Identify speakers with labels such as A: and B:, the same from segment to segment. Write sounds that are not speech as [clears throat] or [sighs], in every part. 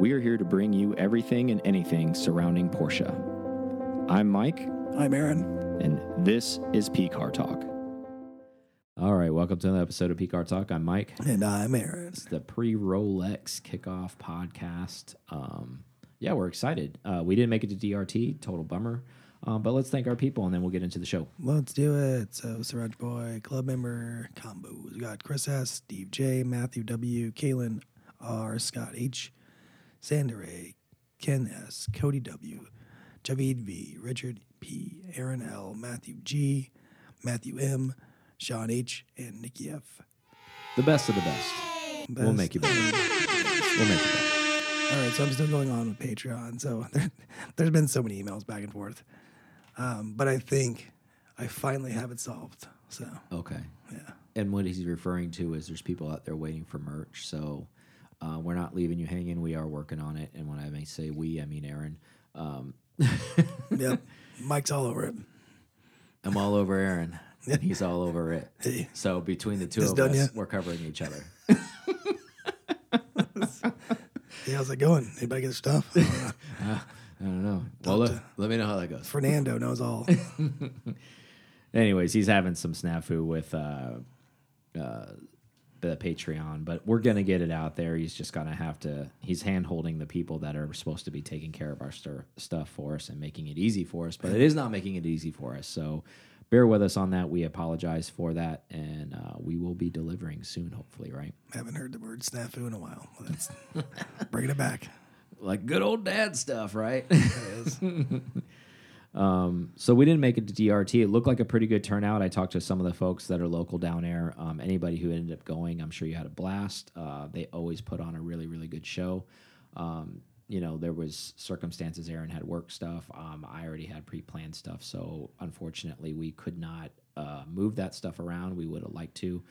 A: We are here to bring you everything and anything surrounding Porsche. I'm Mike,
B: I'm Aaron.
A: and this is P Car Talk. All right, welcome to another episode of P Car Talk. I'm Mike.
B: And I'm Aaron.
A: It's the pre Rolex kickoff podcast. Um, yeah, we're excited. Uh, we didn't make it to DRT, total bummer. Um, but let's thank our people and then we'll get into the show.
B: Let's do it. So, Sriracha Boy, club member combos. We got Chris S., Steve J., Matthew W., Kalen R., Scott H., Sander A., Ken S., Cody W., Javid V., Richard P., Aaron L., Matthew G., Matthew M., Sean H., and Nikki F.
A: The best of the best. We'll make you better. We'll make you better.
B: All right, so I'm still going on with Patreon. So [laughs] there, there's been so many emails back and forth. Um, but I think I finally have it solved. So,
A: Okay.
B: yeah.
A: And what he's referring to is there's people out there waiting for merch. So uh, we're not leaving you hanging. We are working on it. And when I may say we, I mean Aaron. Um, [laughs]
B: Yep. Mike's all over it.
A: I'm all over Aaron. and He's all over it.
B: Hey.
A: So between the two of us,
B: yet?
A: we're covering each other. [laughs]
B: Hey, how's it going? Anybody get stuff? [laughs]
A: I don't know. Well, let, let me know how that goes.
B: Fernando knows all.
A: Anyways, he's having some snafu with uh, uh, the Patreon, but we're gonna get it out there. He's just gonna have to. He's hand holding the people that are supposed to be taking care of our stuff for us and making it easy for us, but it is not making it easy for us. So bear with us on that. We apologize for that, and uh, we will be delivering soon, hopefully. Right?
B: Haven't heard the word snafu in a while. Let's [laughs] bringing it back.
A: Like good old dad stuff, right?
B: It is. [laughs]
A: So we didn't make it to DRT. It looked like a pretty good turnout. I talked to some of the folks that are local down there. Um, anybody who ended up going, I'm sure you had a blast. Uh, they always put on a really, really good show. Um, you know, there was circumstances. Aaron had work stuff. Um, I already had pre-planned stuff. So unfortunately, we could not uh, move that stuff around. We would have liked to,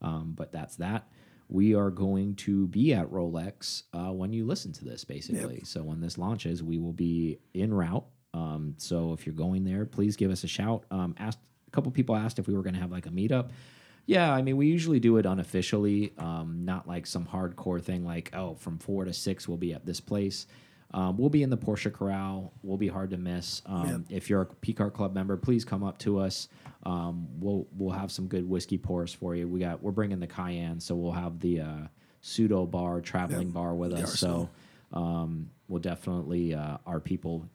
A: um, but that's that. We are going to be at Rolex uh, when you listen to this, basically. So when this launches, we will be en route. Um, so if you're going there, please give us a shout. Um, asked a couple people asked if we were going to have like a meetup. Yeah, I mean we usually do it unofficially, um, not like some hardcore thing like oh from four to six we'll be at this place. Um, we'll be in the Porsche Corral. We'll be hard to miss. Um, If you're a PCAR Club member, please come up to us. Um, we'll we'll have some good whiskey pours for you. We got we're bringing the Cayenne, so we'll have the uh, pseudo bar traveling bar with
B: the
A: us.
B: Arsenal.
A: So um, we'll definitely uh, our people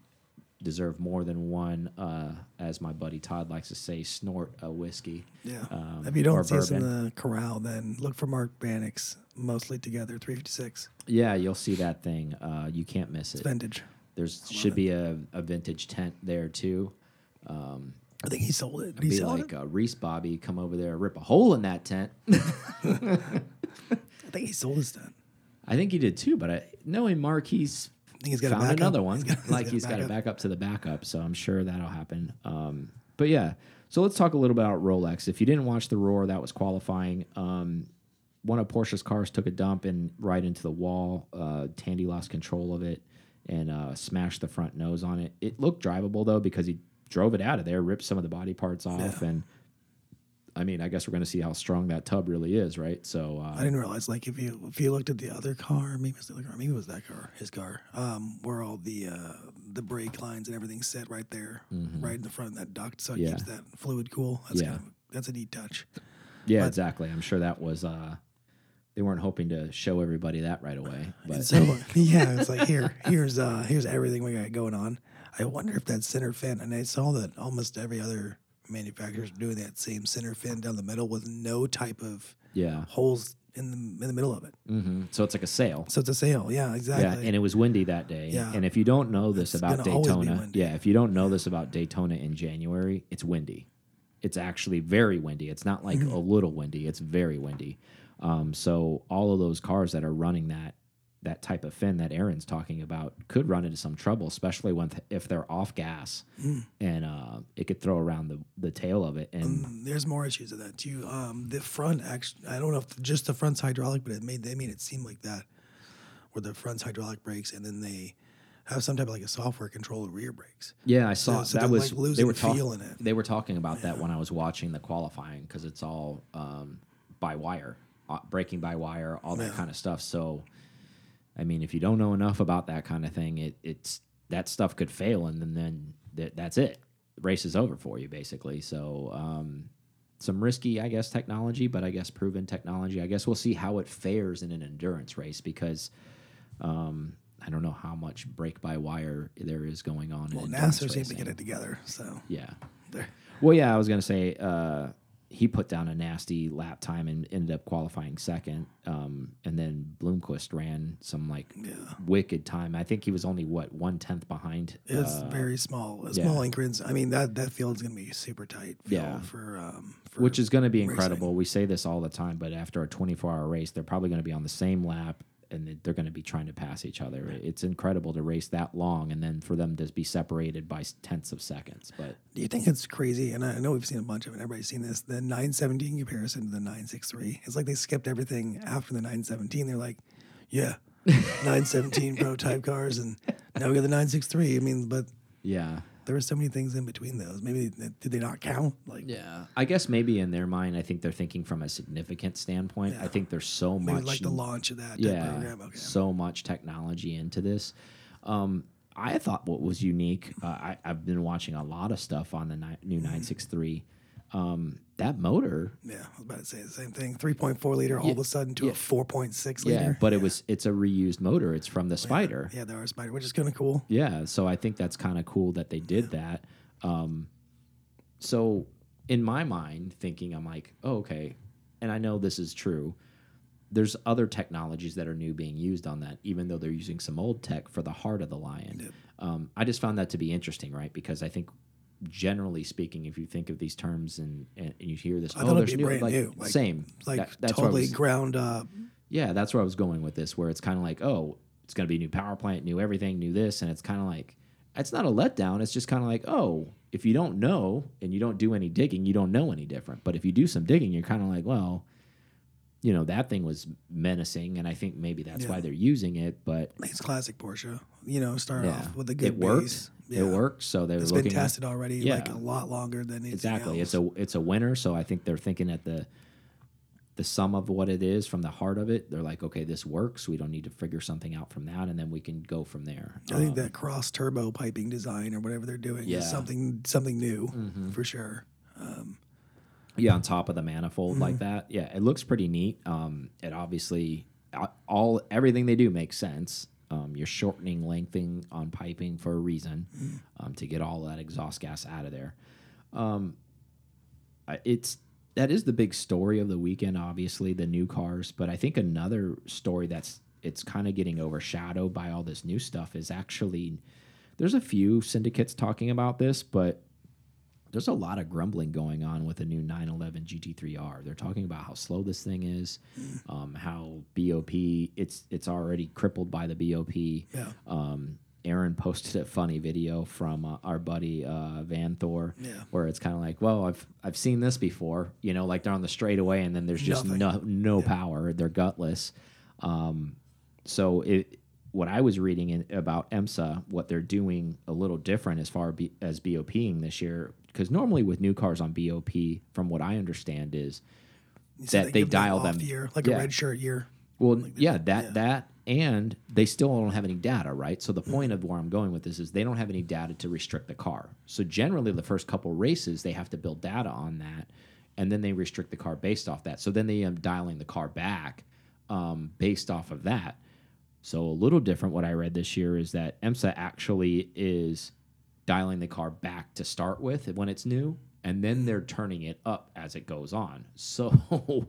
A: deserve more than one, uh, as my buddy Todd likes to say, snort a whiskey.
B: Yeah.
A: Um,
B: if you don't see us in the corral, then look for Mark Bannock's mostly together 356.
A: Yeah, you'll see that thing. Uh, you can't miss it.
B: Vintage.
A: There's should be a, a vintage tent there too.
B: I think he sold it. Did he
A: Be like uh, Reese Bobby come over there, rip a hole in that tent. [laughs] [laughs]
B: I think he sold his tent.
A: I think he did too, but I knowing Mark, he's
B: I think he's got
A: found another one.
B: He's got-
A: like
B: he's
A: he's
B: got a backup.
A: back up to the backup, so I'm sure that'll happen. Um, but yeah, so let's talk a little bit about Rolex. If you didn't watch the Roar, that was qualifying. Um, one of Porsche's cars took a dump and right into the wall. Uh, Tandy lost control of it and uh, smashed the front nose on it. It looked drivable though because he drove it out of there, ripped some of the body parts off,
B: Yeah.
A: and I mean, I guess we're going to see how strong that tub really is, right? So uh,
B: I didn't realize like if you if you looked at the other car, maybe it was the other car, maybe it was that car, his car, um, where all the uh, the brake lines and everything's set right there, right in the front of that duct, so it.
A: Yeah.
B: keeps that fluid cool. That's
A: Yeah.
B: kind of that's a neat touch.
A: Yeah,
B: But-
A: exactly. I'm sure that was uh they weren't hoping to show everybody that right away. [sighs] But
B: so [laughs] yeah, it's like here, here's uh here's everything we got going on. I wonder if that center fin, and I saw that almost every other manufacturer's doing that same center fin down the middle with no type of
A: yeah.
B: holes in the in the middle of it.
A: hmm So it's like a sail.
B: So it's a sail. Yeah, exactly.
A: Yeah, and it was windy that day.
B: Yeah.
A: And if you don't know this
B: It's
A: about
B: gonna always be
A: Daytona, yeah, if you don't know this about Daytona in January, it's windy. It's actually very windy. It's not like
B: Mm-hmm.
A: a little windy. It's very windy. Um, so all of those cars that are running that that type of fin that Aaron's talking about could run into some trouble, especially when if they're off gas,
B: Mm.
A: and uh, it could throw around the the tail of it. And
B: Mm, There's more issues of that too. Um, the front actually, I don't know if just the front's hydraulic, but it made they made it seem like that, where the front's hydraulic brakes, and then they have some type of like a software controlled rear brakes.
A: Yeah, I saw
B: so
A: that was
B: like,
A: they
B: losing
A: were talking.
B: it.
A: They were talking about that when I was watching the qualifying because it's all um, by wire, uh, braking by wire, all that
B: Yeah.
A: kind of stuff. So I mean, if you don't know enough about that kind of thing, it it's that stuff could fail, and then then that, that's it. The race is over for you, basically. So. Um, some risky, I guess, technology, but I guess proven technology. I guess we'll see how it fares in an endurance race because um, I don't know how much break by wire there is going on.
B: Well,
A: in
B: Nasr seems to get it together. So
A: Yeah.
B: there.
A: Well, yeah, I was gonna say uh, he put down a nasty lap time and ended up qualifying second, um, and then Blomqvist ran some like
B: Yeah.
A: wicked time. I think he was only what one tenth behind.
B: It's
A: uh,
B: very small,
A: yeah.
B: small increments. I mean that that field's gonna be super tight.
A: Yeah.
B: for um, for
A: which is going to be
B: racing.
A: incredible. We say this all the time, but after a 24 hour race, they're probably going to be on the same lap and they're going to be trying to pass each other. It's incredible to race that long and then for them to be separated by tenths of seconds. But
B: Do you think it's crazy? And I know we've seen a bunch of it. Everybody's seen this. The 917 comparison to the 963. It's like they skipped everything after the 917. They're like, yeah, [laughs] 917 prototype cars, and now we got the 963. I mean, but
A: yeah.
B: There were so many things in between those. Maybe did they not count? Like,
A: Yeah. I guess maybe in their mind, I think they're thinking from a significant standpoint. I think there's so
B: maybe
A: much.
B: like the launch of that type
A: yeah,
B: program. Okay.
A: so much technology into this. Um, I thought what was unique. Uh, I, I've been watching a lot of stuff on the ni new 963. Um, that motor,
B: Yeah, I was about to say the same thing. 3.4 liter all of a sudden to
A: yeah.
B: a 4.6 liter.
A: yeah,
B: liter.
A: but it was it's a reused motor. It's from the Spider.
B: Yeah, the R Spider, which is kind of cool.
A: Yeah, so I think that's kind of cool that they did that. Um, so in my mind, thinking I'm like, oh, okay, and I know this is true. There's other technologies that are new being used on that, even though they're using some old tech for the heart of the Lion. Um, I just found that to be interesting, right? Because I think, generally speaking, if you think of these terms and, and, you hear this,
B: I
A: oh, there's
B: be
A: new,
B: brand
A: like,
B: new, like-
A: same,
B: Like
A: That- that's
B: totally
A: was-
B: ground up.
A: yeah, that's where I was going with this, where it's kind of like, oh, it's going to be a new power plant, new everything, new this, and it's kind of like, it's not a letdown. It's just kind of like, oh, if you don't know and you don't do any digging, you don't know any different. But if you do some digging, you're kind of like, well, you know, that thing was menacing, and I think maybe that's why they're using it. But
B: It's classic Porsche. You know, start
A: yeah,
B: off with a good
A: it works.
B: base.
A: It works. So they're
B: It's been
A: looking at-
B: tested already,
A: Yeah.
B: like a lot longer than
A: exactly.
B: else.
A: It's a it's a winner. So I think they're thinking at the the sum of what it is from the heart of it. They're like, okay, this works. We don't need to figure something out from that, and then we can go from there.
B: I think
A: Um,
B: that cross turbo piping design or whatever they're doing
A: Yeah.
B: Is something something new for sure.
A: Yeah, on top of the manifold
B: Mm-hmm.
A: like that. Yeah, it looks pretty neat. Um, it obviously all everything they do makes sense. Um, you're shortening, lengthening on piping for a reason
B: Mm-hmm.
A: um, to get all that exhaust gas out of there. Um, it's that is the big story of the weekend. Obviously, the new cars, but I think another story that's it's kind of getting overshadowed by all this new stuff is actually there's a few syndicates talking about this, but there's a lot of grumbling going on with the new 911 GT3R. They're talking about how slow this thing is, um, how BOP it's it's already crippled by the BOP.
B: Yeah.
A: Um, Aaron posted a funny video from uh, our buddy uh, Vanthoor,
B: Yeah.
A: where it's kind of like, well, I've I've seen this before. You know, like they're on the straightaway and then there's just
B: Nothing.
A: no no power. They're gutless. Um, so it what I was reading in, about IMSA, what they're doing a little different as far B, as BOPing this year, because normally with new cars on BOP, from what I understand, is
B: said
A: that they
B: them
A: dial them-
B: year, like
A: yeah.
B: a red shirt year.
A: well, yeah, that that and they still don't have any data, right? So the point of where I'm going with this is they don't have any data to restrict the car. So generally, the first couple races they have to build data on that, and then they restrict the car based off that. So then they am dialing the car back um, based off of that. So a little different. What I read this year is that IMSA actually is dialing the car back to start with when it's new, and then they're turning it up as it goes on. [laughs] So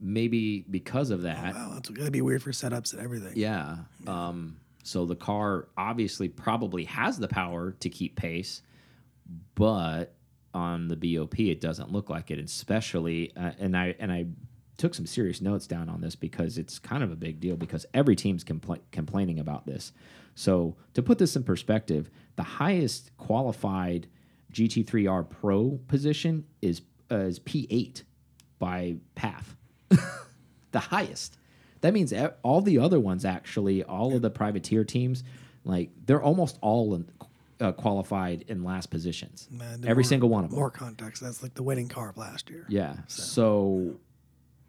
A: maybe because of that,
B: Wow, that's gonna be weird for setups and everything.
A: yeah. Um, so the car obviously probably has the power to keep pace, but on the BOP it doesn't look like it. Especially, uh, and I and I took some serious notes down on this because it's kind of a big deal because every team's compla complaining about this. So to put this in perspective, the highest qualified GT3R Pro position is uh, is P8 by Pfaff [laughs] the highest. That means all the other ones actually, all of the privateer teams, like they're almost all in, uh, qualified in last positions.
B: Man,
A: Every
B: more-
A: single one of them.
B: More context. That's like the winning car of last year.
A: Yeah. So,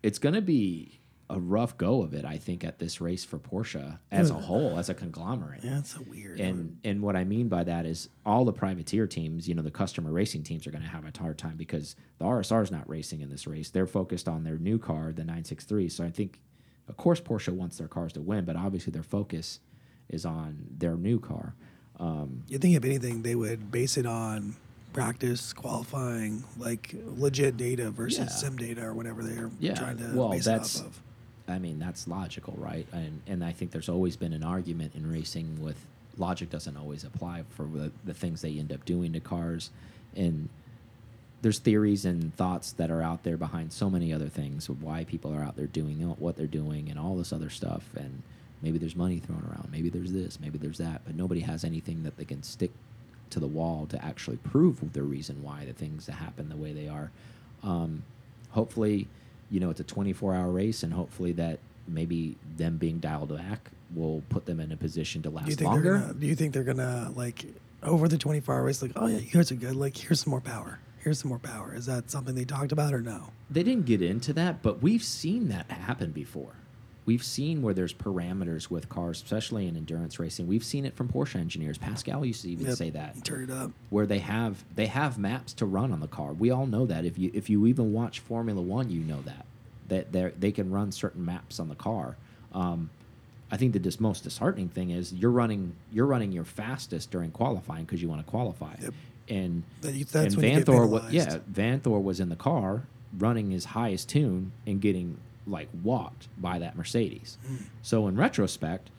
A: it's going to be a rough go of it. I think at this race for Porsche as a whole, as a conglomerate.
B: Yeah, it's so weird.
A: And and what I mean by that is all the privateer teams, you know, the customer racing teams are going to have a hard time because the RSR is not racing in this race. They're focused on their new car, the 963. So I think, of course, Porsche wants their cars to win, but obviously their focus is on their new car. Um,
B: you think if anything, they would base it on practice, qualifying, like legit data versus
A: Yeah.
B: sim data or whatever they're
A: Yeah,
B: trying to
A: well,
B: base
A: that's-
B: it off of.
A: I mean, that's logical, right? And and I think there's always been an argument in racing with logic doesn't always apply for the, the things they end up doing to cars. And there's theories and thoughts that are out there behind so many other things of why people are out there doing what they're doing and all this other stuff. And maybe there's money thrown around, maybe there's this, maybe there's that, but nobody has anything that they can stick to the wall to actually prove the reason why the things that happen the way they are. Um, hopefully, you know, it's a 24 hour race, and hopefully that maybe them being dialed back will put them in a position to
B: Do you
A: last
B: think
A: longer.
B: gonna? Do you think they're gonna like over the twenty four hour race? Like, oh yeah, you guys are good. Like, here's some more power. Here's some more power. Is that something they talked about or no?
A: They didn't get into that, but we've seen that happen before. We've seen where there's parameters with cars, especially in endurance racing. We've seen it from Porsche engineers. Pascal used to even
B: Yep.
A: say that.
B: Turn it up.
A: where they have they have maps to run on the car. We all know that. If you if you even watch Formula One, you know that that they they can run certain maps on the car. Um, I think the dis most disheartening thing is you're running you're running your fastest during qualifying because you want to qualify.
B: Yep.
A: And
B: that's
A: and
B: when you get Vanthoor,
A: yeah, Vanthoor was in the car running his highest tune and getting like walked by that Mercedes.
B: Hmm.
A: So in retrospect,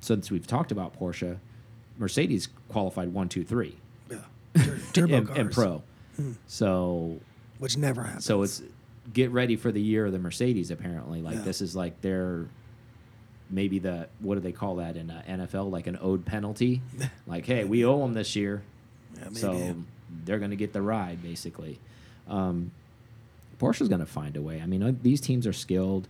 A: since we've talked about Porsche, Mercedes qualified one, two, three
B: Yeah. Tur- [laughs] Turbo
A: and,
B: cars,
A: and pro.
B: Hmm.
A: So
B: which never happens.
A: so it's get ready for the year of the Mercedes. Apparently, like
B: Yeah.
A: this is like their maybe the what do they call that in uh, NFL? Like an owed penalty. [laughs] like hey, we owe them this year,
B: yeah, maybe.
A: so they're going to get the ride basically. Um, Porsche's going to find a way. I mean, uh, these teams are skilled.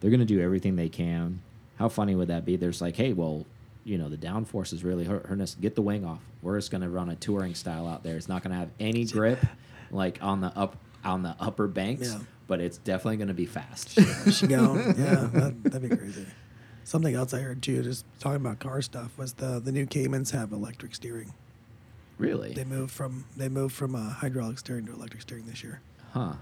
A: They're going to do everything they can. How funny would that be? There's like, hey, well, you know, the downforce is really hurt- hurting us. Get the wing off. We're just going to run a touring style out there. It's not going to have any grip, [laughs] like on the up on the upper banks,
B: Yeah.
A: but it's definitely going to be fast.
B: she go. [laughs] Yeah, that, that'd be crazy. Something else I heard too, just talking about car stuff, was the the new Caymans have electric steering.
A: really?
B: They moved from they moved from uh, hydraulic steering to electric steering this year.
A: Huh.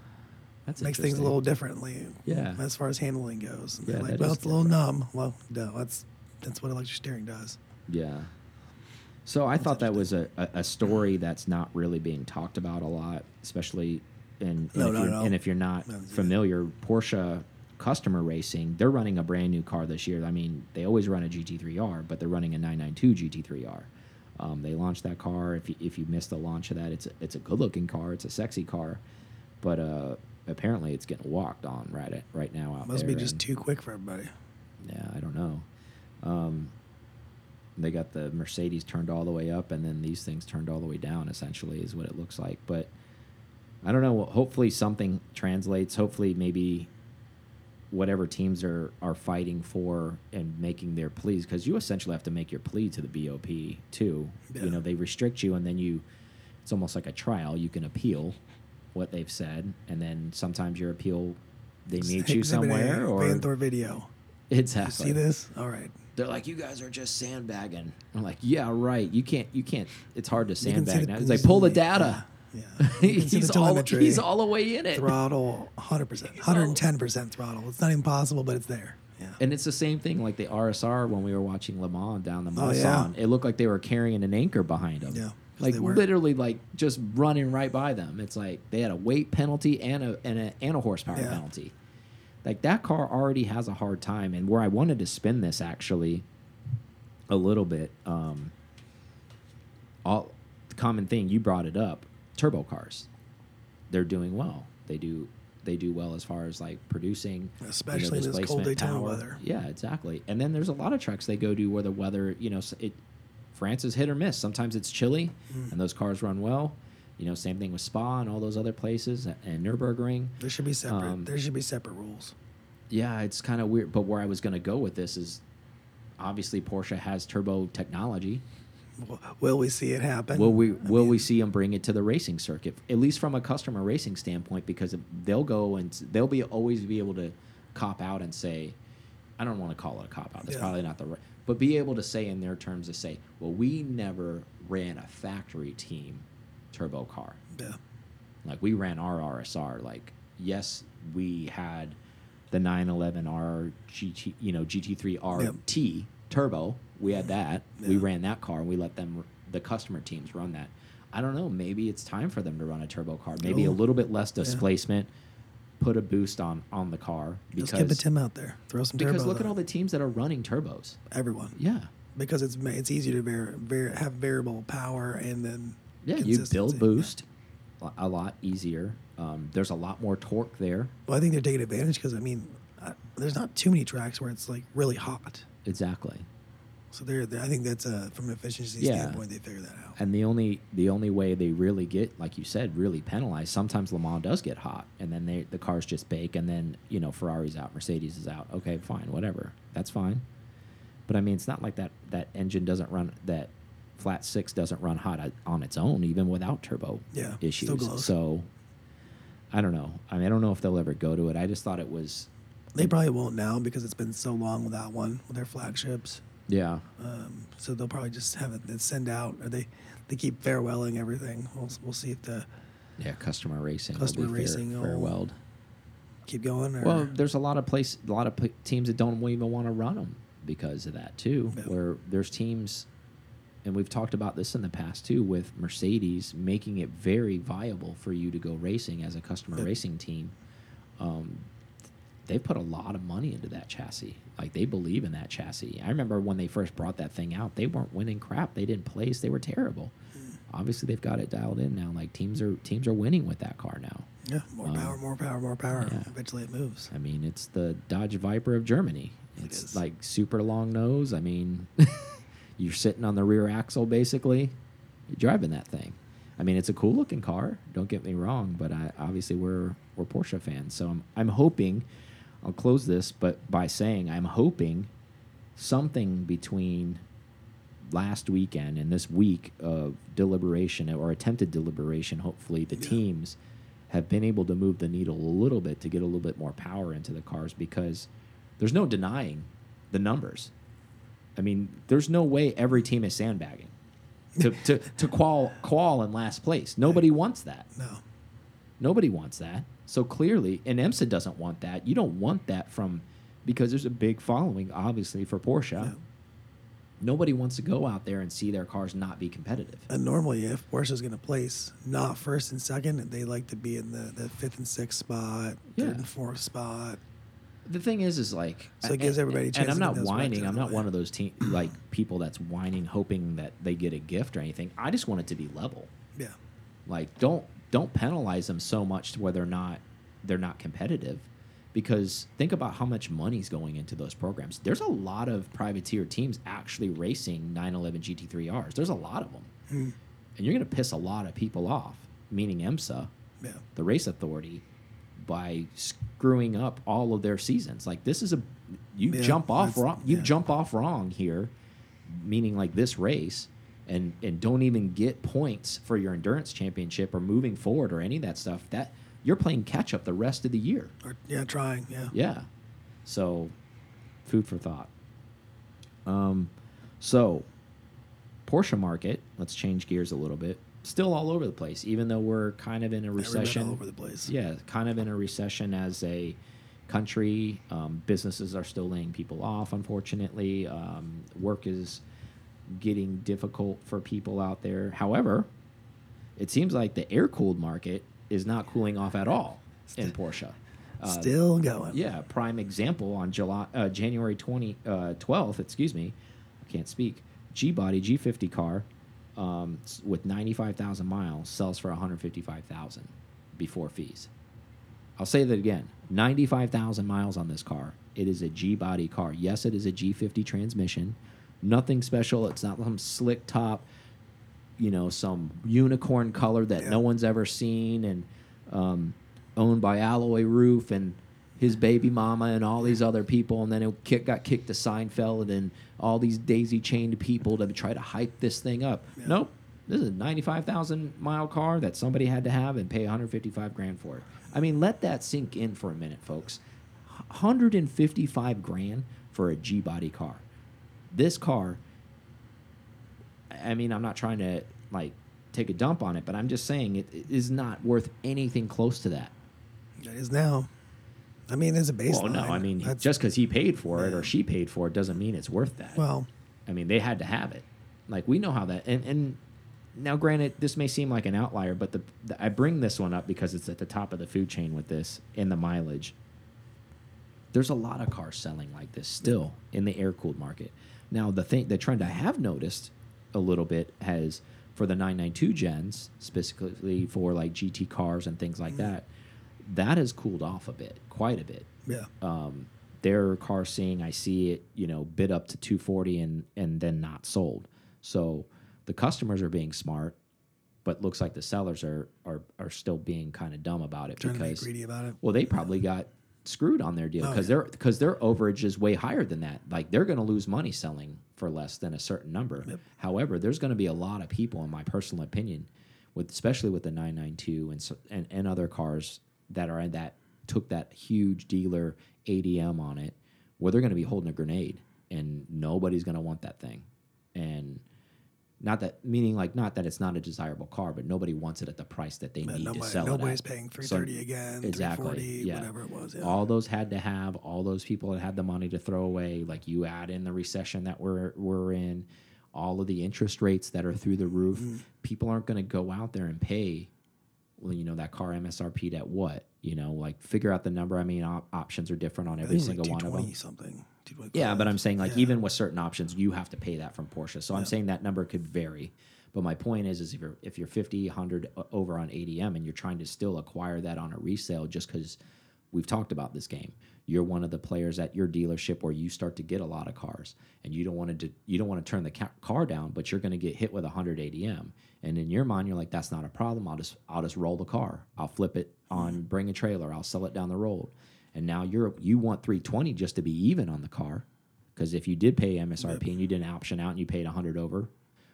A: That's
B: Makes things a little differently.
A: Yeah.
B: As far as handling goes.
A: Yeah,
B: like, well, it's a little numb. Well, no, that's that's what electric steering does.
A: Yeah. So I thought that was a, a, story that's not really being talked about a lot, especially in and,
B: No,
A: if,
B: no,
A: and if you're not familiar, Porsche customer racing, they're running a brand new car this year. I mean, they always run a GT3R, but they're running a 992 GT3R. Um, they launched that car. If you, if you missed the launch of that, it's a, it's a good looking car. It's a sexy car, but uh, apparently it's getting walked on right at, right now out
B: Must
A: there.
B: be just
A: and-
B: too quick for everybody.
A: yeah, I don't know. Um, they got the Mercedes turned all the way up, and then these things turned all the way down. Essentially, is what it looks like. But I don't know. Hopefully, something translates. Hopefully, maybe whatever teams are are fighting for and making their pleas, because you essentially have to make your plea to the BOP too.
B: Yeah.
A: You know, they restrict you, and then you. It's almost like a trial. You can appeal what they've said, and then sometimes your appeal they meet you somewhere, or
B: Vanthoor video.
A: exactly.
B: You see this? All right.
A: They're like, you guys are just sandbagging. I'm like, yeah, right. You can't, you can't. It's hard to
B: You can see
A: sandbag now. It's like, pull the data.
B: Yeah. [laughs] yeah. You can see
A: he's all, he's all the way in it.
B: throttle 100%. 110% throttle. It's not even possible, but it's there. Yeah.
A: And it's the same thing like the RSR when we were watching Le Mans down the
B: Oh, yeah.
A: It looked like they were carrying an anchor behind them.
B: Yeah,
A: Like literally like just running right by them. It's like they had a weight penalty and a and a, and a horsepower
B: Yeah.
A: penalty. Like that car already has a hard time. And where I wanted to spin this actually a little bit, um, all the common thing you brought it up, turbo cars. They're doing well. They do they do well as far as like producing, you know,
B: Especially in this cold Daytona weather.
A: Yeah, exactly. And then there's a lot of trucks they go to where the weather, you know, it France is hit or miss. Sometimes it's chilly,
B: Mm.
A: and those cars run well. You know, same thing with Spa and all those other places and Nurburgring.
B: There should be separate.
A: Um,
B: there should be separate rules.
A: Yeah, it's kind of weird. But where I was going to go with this is, obviously Porsche has turbo technology.
B: Will we see it happen?
A: Will we
B: I
A: will we see them bring it to the racing circuit, at least from a customer racing standpoint? Because they'll go and they'll be always be able to cop out and say, I don't want to call it a cop out. That's
B: Yeah.
A: probably not the right, but be able to say in their terms to say, well, we never ran a factory team turbo car.
B: Yeah.
A: Like we ran our RSR. Like yes, we had the 911R GT, you know, GT3 RT turbo. We had that. We ran that car and we let them the customer teams run that. I don't know, maybe it's time for them to run a turbo car. Maybe a
B: Oh.
A: little bit less displacement, put a boost on on the car
B: Just get the
A: because
B: Tim out there. Throw some
A: because
B: turbos
A: look at
B: on
A: all
B: it.
A: the teams that are running turbos.
B: everyone
A: Yeah.
B: because it's ma- it's easier to var- var- have variable power and then
A: Yeah, you build boost a- a lot easier. Um, there's a lot more torque there.
B: Well, I think they're taking advantage because I mean, uh, there's not too many tracks where it's like really hot.
A: Exactly.
B: So they're, they're I think that's uh, from an efficiency
A: Yeah.
B: standpoint they figure that out.
A: And the only the only way they really get, like you said, really penalized. Sometimes Le Mans does get hot, and then they the cars just bake, and then you know Ferrari's out, Mercedes is out. Okay, fine, whatever, that's fine. But I mean, it's not like that that engine doesn't run that flat six doesn't run hot on- on its own, even without turbo
B: Yeah,
A: issues. So I don't know. I mean, I don't know if they'll ever go to it. I just thought it was,
B: They probably won't now because it's been so long without one with their flagships.
A: Yeah,
B: Um, so they'll probably just have it send out or they they keep farewelling everything. We'll we'll see if the
A: yeah, customer racing, will
B: Customer
A: be
B: racing will-
A: farewelled.
B: keep going or
A: Well, there's a lot of place, a lot of teams that don't even want to run them because of that too.
B: Yeah.
A: Where there's teams, and we've talked about this in the past too, with Mercedes making it very viable for you to go racing as a customer
B: Yep.
A: racing team. Um, they put a lot of money into that chassis. Like they believe in that chassis. I remember when they first brought that thing out, they weren't winning crap. They didn't place. They were terrible.
B: Mm.
A: Obviously, they've got it dialed in now. Like teams are teams are winning with that car now.
B: yeah, more
A: um,
B: power, more power, more power.
A: yeah.
B: Eventually it moves.
A: I mean, it's the Dodge Viper of Germany.
B: It
A: It's like super long nose. I mean, [laughs] you're sitting on the rear axle basically. You're driving that thing. I mean, it's a cool looking car. Don't get me wrong, but I, obviously we're we're Porsche fans, so I'm I'm hoping. I'll close this, but by saying I'm hoping something between last weekend and this week of deliberation or attempted deliberation. Hopefully, the
B: Yeah.
A: teams have been able to move the needle a little bit to get a little bit more power into the cars because there's no denying the numbers. I mean, there's no way every team is sandbagging to to to qual qual in last place. [laughs] Nobody wants that.
B: No.
A: Nobody wants that. So clearly, and IMSA doesn't want that. You don't want that from because there's a big following, obviously, for Porsche.
B: Yeah.
A: Nobody wants to go out there and see their cars not be competitive.
B: And normally, if Porsche is going to place not first and second, they like to be in the, the fifth and sixth spot,
A: Yeah.
B: third and fourth spot.
A: The thing is, is like,
B: So it gives
A: and-
B: everybody a
A: And
B: chance
A: I'm not whining. I'm not one of those te like [clears throat] people that's whining, hoping that they get a gift or anything. I just want it to be level.
B: Yeah.
A: Like, don't don't penalize them so much to where they're not they're not competitive. Because think about how much money's going into those programs. There's a lot of privateer teams actually racing 911 GT3Rs. There's a lot of them,
B: Mm.
A: and you're going to piss a lot of people off. Meaning IMSA,
B: Yeah.
A: the race authority by screwing up all of their seasons. Like this is a you
B: Yeah,
A: jump off wrong. You
B: yeah.
A: jump off wrong here, meaning like this race, and and don't even get points for your endurance championship or moving forward or any of that stuff. That you're playing catch up the rest of the year.
B: Or, yeah, trying. Yeah.
A: Yeah. So, food for thought. Um, so Porsche market. Let's change gears a little bit. Still all over the place, even though we're kind of in a recession.
B: all over the place.
A: Yeah, kind of in a recession as a country. Um, businesses are still laying people off, unfortunately. Um, work is getting difficult for people out there. However, it seems like the air cooled market is not cooling off at all in Porsche. Uh,
B: Still going.
A: yeah, prime example on July, uh, January 20, uh, 12th, excuse me, I can't speak. G Body G50 car um, with 95,000 miles sells for 155,000 before fees. I'll say that again 95,000 miles on this car. It is a G Body car. Yes, it is a G50 transmission. Nothing special. It's not some slick top, you know, some unicorn color that
B: Yeah.
A: no one's ever seen and um, owned by Alois Ruf and his baby mama and all these other people. And then it kick, got kicked to Seinfeld and all these daisy chained people to try to hype this thing up.
B: Yeah.
A: Nope. This is a 95,000 mile car that somebody had to have and pay 155 grand for it. I mean, let that sink in for a minute, folks. 155 grand for a G body car. This car, I mean, I'm not trying to like take a dump on it, but I'm just saying it it is not worth anything close to that.
B: It is now. I mean, there's a baseline.
A: Well, no, I mean,
B: That's-
A: just because he paid for it or she paid for it doesn't mean it's worth that.
B: well,
A: I mean, they had to have it. Like we know how that. And and now, granted, this may seem like an outlier, but the, the I bring this one up because it's at the top of the food chain with this in the mileage. There's a lot of cars selling like this still in the air cooled market. Now, the thing, the trend I have noticed a little bit has for the 992 gens, specifically for like GT cars and things like that, that has cooled off a bit, quite a bit
B: yeah.
A: um, their car seeing I see it, you know, bid up to 240 and and then not sold. So the customers are being smart, but looks like the sellers are are are still being kind of dumb about it
B: Trying
A: because
B: greedy about it.
A: well they probably got screwed on their deal
B: Oh,
A: because
B: yeah.
A: their because their overage is way higher than that. Like they're going to lose money selling for less than a certain number.
B: Yep.
A: However, there's going to be a lot of people, in my personal opinion, with especially with the 992 and and, and other cars that are that took that huge dealer ADM on it, where they're going to be holding a grenade and nobody's going to want that thing, not that meaning like not that it's not a desirable car, but nobody wants it at the price that they
B: But
A: need to sell
B: nobody's
A: it at.
B: paying three thirty so, again,
A: exactly, yeah.
B: whatever it was. Yeah.
A: All those had to have, all those people that had the money to throw away, like you add in the recession that we're we're in, all of the interest rates that are through the roof.
B: Mm-hmm.
A: People aren't going to go out there and pay, well, you know, that car MSRP at what? You know, like figure out the number. I mean, op options are different on every
B: think it was
A: single
B: like
A: one of them.
B: 220 something. 225.
A: Yeah, but I'm saying like
B: Yeah.
A: even with certain options, you have to pay that from Porsche. So I'm saying that number could vary. But my point is, is if you're if you're 50, 100 o- over on ADM and you're trying to still acquire that on a resale, just because we've talked about this game, you're one of the players at your dealership where you start to get a lot of cars, and you don't want to you don't want to turn the car down, but you're going to get hit with 100 ADM, and in your mind, you're like, that's not a problem. I'll just I'll just roll the car. I'll flip it on, bring a trailer. I'll sell it down the road. And now you're you want 320 just to be even on the car. Because if you did pay MSRP and you didn't option out and you paid 100 over,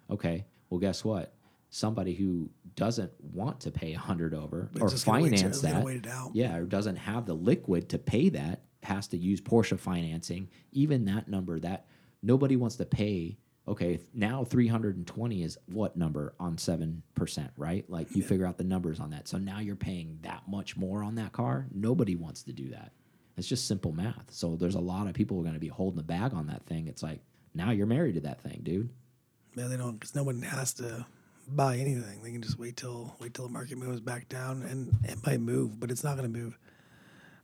A: okay, well, guess what? Somebody who doesn't want to pay 100 over
B: But
A: or finance that,
B: wait it out.
A: yeah, or doesn't have the liquid to pay that, has to use Porsche financing, even that number that nobody wants to pay. Okay, now 320 is what number on 7%, right? Like you figure out the numbers on that. So now you're paying that much more on that car. Nobody wants to do that. It's just simple math. So there's a lot of people who are going to be holding the bag on that thing. It's like, now you're married to that thing, dude.
B: Yeah, they don't because no one has to buy anything. They can just wait till wait till the market moves back down, and it might move, but it's not going to move.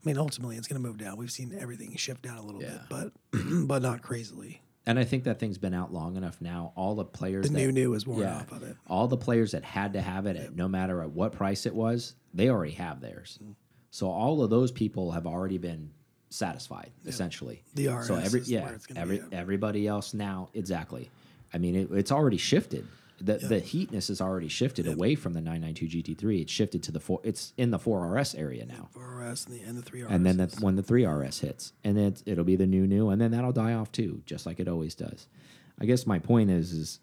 B: I mean, ultimately, it's going to move down. We've seen everything shift down a little
A: Yeah.
B: bit, but [clears throat] but not crazily.
A: And I think that thing's been out long enough now. All the players
B: The
A: that,
B: new new is worn
A: yeah,
B: off of it.
A: all the players that had to have it at no matter at what price it was, they already have theirs.
B: Mm.
A: So all of those people have already been satisfied, essentially.
B: The
A: so every yeah, every everybody else now exactly. I mean, it, it's already shifted. The the heatness is already shifted away from the 992 GT3. It's shifted to the four. It's in the 4RS area now.
B: Four RS and the and the three RS.
A: And then that's when the 3RS hits. And then it'll be the new new and then that'll die off too, just like it always does. I guess my point is is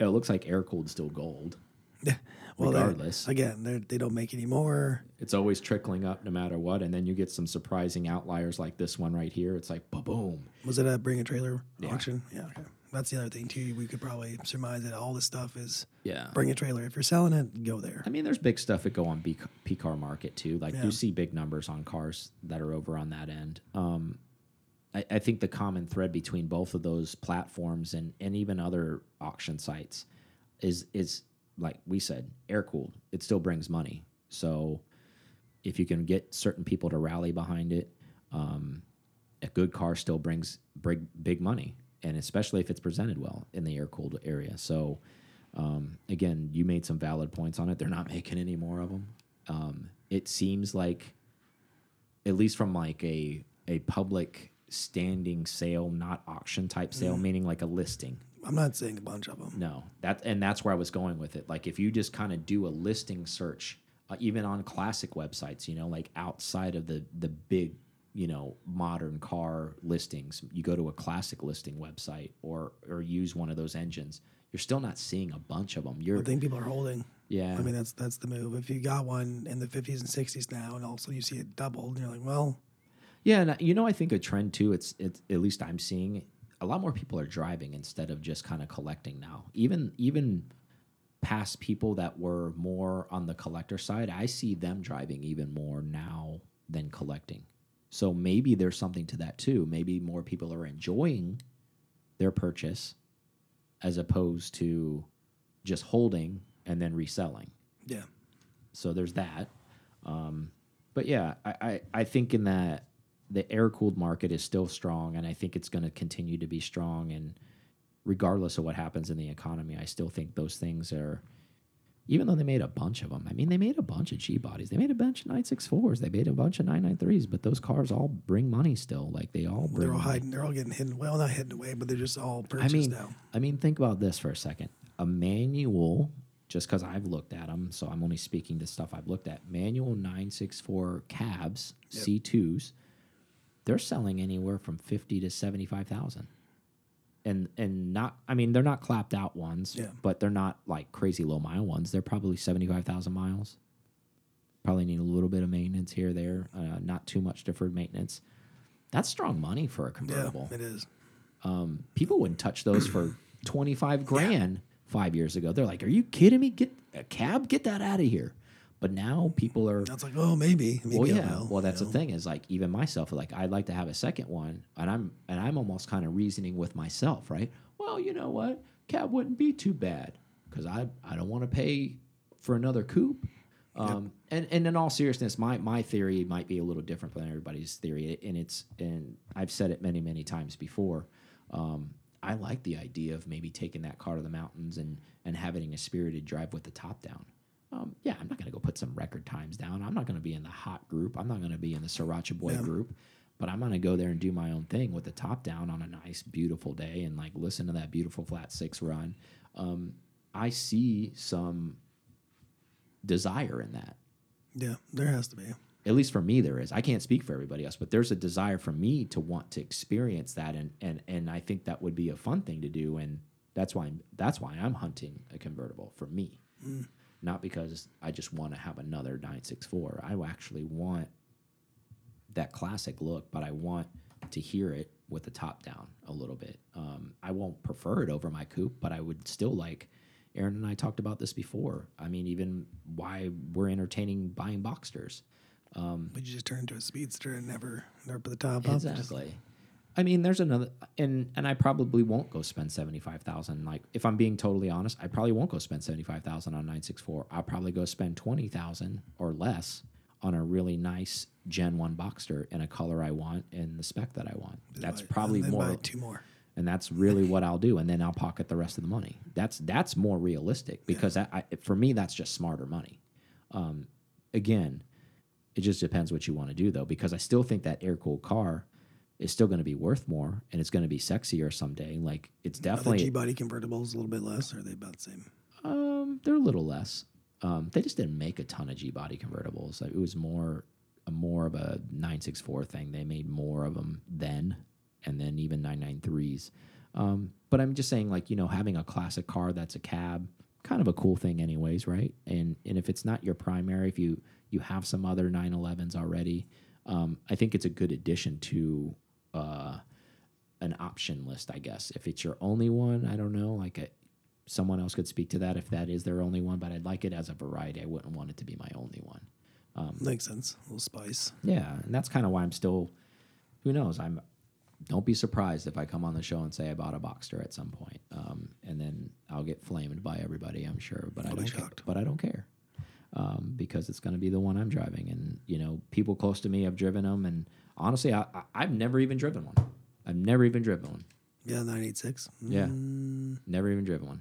A: it looks like air cooled still gold.
B: yeah. [laughs] Well,
A: regardless.
B: again, they're- they don't make any more.
A: It's always trickling up no matter what and then you get some surprising outliers like this one right here. It's like boom.
B: Was it a bring a trailer
A: Yeah.
B: auction? Yeah. Okay. That's the other thing too. We could probably surmise that all this stuff is
A: Yeah.
B: bring a trailer. If you're selling it, go there.
A: I mean, there's big stuff that go on B, P car market too. Like
B: Yeah.
A: you see big numbers on cars that are over on that end. Um, I, I think the common thread between both of those platforms and and even other auction sites is is like we said, air cooled. It still brings money. So if you can get certain people to rally behind it, um, a good car still brings big big money, and especially if it's presented well in the air cooled area. So um, again, you made some valid points on it. They're not making any more of them. Um, it seems like, at least from like a a public standing sale, not auction type sale, meaning like a listing.
B: I'm not saying a bunch of them.
A: No, that and that's where I was going with it. Like if you just kind of do a listing search, uh, even on classic websites, you know, like outside of the the big, you know, modern car listings, you go to a classic listing website or or use one of those engines. You're still not seeing a bunch of them. You're
B: I think people are holding.
A: yeah.
B: I mean, that's that's the move. If you got one in the 50s and 60s now, and also you see it doubled, you're like, well,
A: Yeah, and you know, I think a trend too. It's it's at least I'm seeing a lot more people are driving instead of just kind of collecting now. Even even past people that were more on the collector side, I see them driving even more now than collecting. So maybe there's something to that too. Maybe more people are enjoying their purchase as opposed to just holding and then reselling.
B: Yeah.
A: So there's that. Um, but yeah, I, I, I think in that the air cooled market is still strong, and I think it's going to continue to be strong. And regardless of what happens in the economy, I still think those things are. Even though they made a bunch of them, I mean, they made a bunch of G bodies. They made a bunch of 964s. They made a bunch of 993s, but those cars all bring money still. Like they all bring
B: They're all
A: money.
B: hiding. They're all getting hidden. Well, not hidden away, but they're just all
A: I
B: purchased
A: mean,
B: now.
A: I mean, think about this for a second. A manual, just because I've looked at them, so I'm only speaking to stuff I've looked at. Manual 964 cabs,
B: Yep.
A: C2s, they're selling anywhere from 50 to 75,000. And and not, I mean, they're not clapped out ones,
B: Yeah.
A: but they're not like crazy low mile ones. They're probably 75,000 miles. Probably need a little bit of maintenance here, there, uh, not too much deferred maintenance. That's strong money for a convertible
B: Yeah, it is.
A: um, people wouldn't touch those for 25 grand five years ago. They're like, are you kidding me? Get a cab, get that out of here. But now people are,
B: That's like, oh, maybe. maybe
A: well, yeah.
B: will,
A: Well, that's
B: you
A: the
B: know?
A: thing is like, even myself, like I'd like to have a second one and I'm, and I'm almost kind of reasoning with myself, right? Well, you know what? Cab wouldn't be too bad because I, I don't want to pay for another coupe. Um, and, and in all seriousness, my, my theory might be a little different than everybody's theory. And it's, and I've said it many, many times before. Um, I like the idea of maybe taking that car to the mountains and, and having a spirited drive with the top down. Um, yeah, I'm not going to go put some record times down. I'm not going to be in the hot group. I'm not going to be in the Sriracha Boy
B: Yeah.
A: group. But I'm going to go there and do my own thing with the top down on a nice, beautiful day and like listen to that beautiful flat six run. Um, I see some desire in that.
B: Yeah, there has to be.
A: At least for me, there is. I can't speak for everybody else, but there's a desire for me to want to experience that, and and and I think that would be a fun thing to do, and that's why I'm, that's why I'm hunting a convertible for me, not because I just want to have another 964. I actually want that classic look, but I want to hear it with the top down a little bit. Um, I won't prefer it over my coupe, but I would still like. Aaron and I talked about this before. I mean, even why we're entertaining buying Boxsters.
B: But you just turn into a speedster and never, never put the top up.
A: Exactly. I mean, there's another, and and I probably won't go spend seventy five thousand. Like, if I'm being totally honest, I probably won't go spend seventy five thousand on nine six four. I'll probably go spend twenty thousand or less on a really nice Gen One Boxster in a color I want and the spec that I want. That's probably more.
B: buy two more.
A: and that's really what I'll do, and then I'll pocket the rest of the money. That's that's more realistic because I, I, for me that's just smarter money. Um, again, it just depends what you want to do though, because I still think that air cooled car is still going to be worth more, and it's going to be sexier someday. Like it's
B: Are the
A: definitely
B: G body convertibles a little bit less, or are they about the same?
A: um, they're a little less. Um, they just didn't make a ton of G body convertibles. Like, It was more a more of a 964 thing. They made more of them then, and then even 993s. Um, but I'm just saying, like you know, having a classic car that's a cab, kind of a cool thing, anyways, right? And and if it's not your primary, if you you have some other 911s already, um, I think it's a good addition to uh, an option list, I guess. If it's your only one, I don't know. Like a, someone else could speak to that if that is their only one, but I'd like it as a variety. I wouldn't want it to be my only one.
B: Makes sense. A little spice.
A: Yeah, and that's kind of why I'm still. Who knows? I'm. Don't be surprised if I come on the show and say I bought a Boxster at some point, um, and then I'll get flamed by everybody. I'm sure, but I
B: I'll be
A: don't. Care, but I don't care, um, because it's going to be the one I'm driving, and you know, people close to me have driven them, and honestly, I, I, I've never even driven one. I've never even driven one.
B: Yeah, nine eight six.
A: Yeah.
B: Mm,
A: Never even driven one.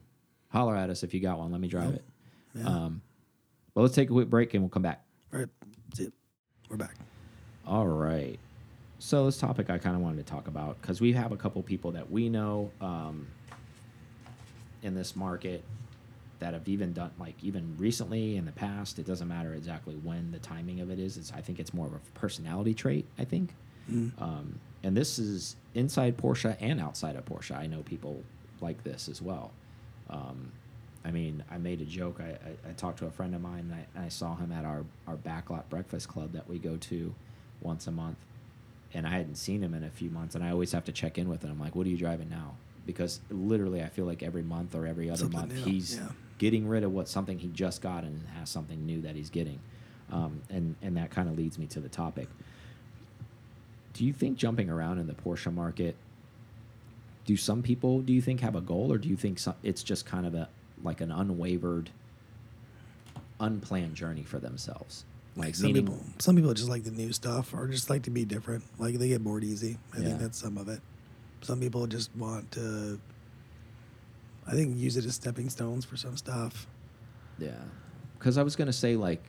A: Holler at us if you got one. Let me drive it.
B: yeah.
A: Um, well, let's take a quick break and we'll come back.
B: All right. It. We're back.
A: All right. So this topic I kind of wanted to talk about because we have a couple people that we know um, in this market that have even done like even recently in the past. It doesn't matter exactly when the timing of it is. It's I think it's more of a personality trait. I think. Um, and this is inside Porsche and outside of Porsche. I know people like this as well. Um, I mean, I made a joke. I, I, I talked to a friend of mine, and I, and I saw him at our, our backlot breakfast club that we go to once a month. and I hadn't seen him in a few months, and I always have to check in with him. I'm like, "What are you driving now?" Because literally, I feel like every month or every other
B: Something
A: month,
B: new,
A: he's
B: yeah.
A: Getting rid of what something he just got and has something new that he's getting, um, and and that kind of leads me to the topic. Do you think jumping around in the Porsche market? Do some people do you think have a goal, or do you think some, it's just kind of a like an unwavered, unplanned journey for themselves?
B: Like some
A: meaning,
B: people, some people just like the new stuff, or just like to be different. Like they get bored easy. I
A: Yeah.
B: think that's some of it. Some people just want to. I think use it as stepping stones for some stuff.
A: Yeah. Because I was going to say, like,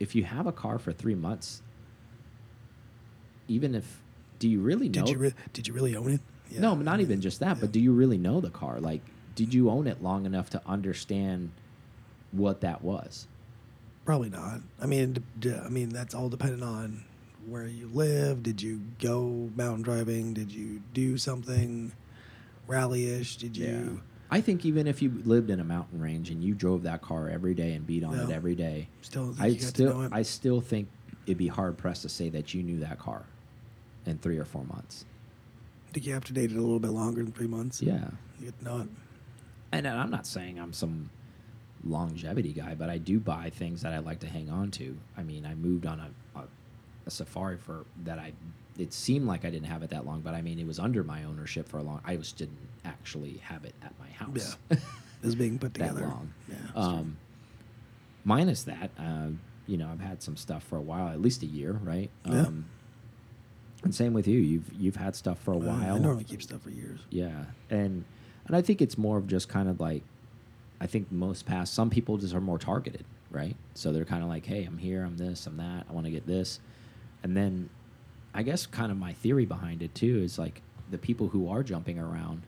A: if you have a car for three months, even if, do you really know?
B: Did you re did you really own it? Yeah.
A: No, not even just that, but do you really know the car? Like, did you own it long enough to understand what that was?
B: Probably not. I mean, I mean that's all dependent on where you live. Did you go mountain driving? Did you do something rally-ish? Did you?
A: I think even if you lived in a mountain range and you drove that car every day and beat on it every day,
B: Still,
A: I
B: you got to know
A: still. I still think it'd be hard pressed to say that you knew that car in three or four months.
B: think you have to date it a little bit longer than three months.
A: Yeah.
B: You know
A: and I'm not saying I'm some longevity guy, but I do buy things that I like to hang on to. I mean, I moved on a, a, a Safari for that I. It seemed like I didn't have it that long, but I mean, it was under my ownership for a long. I just didn't actually have it at my house.
B: Yeah. Is being put [laughs]
A: that
B: together.
A: long.
B: Yeah.
A: Um, minus that, uh, you know, I've had some stuff for a while, at least a year, right?
B: Yeah.
A: Um, and same with you. You've you've had stuff for a
B: Uh,
A: while.
B: I normally keep stuff for years.
A: Yeah, and and I think it's more of just kind of like, I think most past some people just are more targeted, right? So they're kind of like, hey, I'm here, I'm this, I'm that, I want to get this, and then, I guess kind of my theory behind it too is like the people who are jumping around,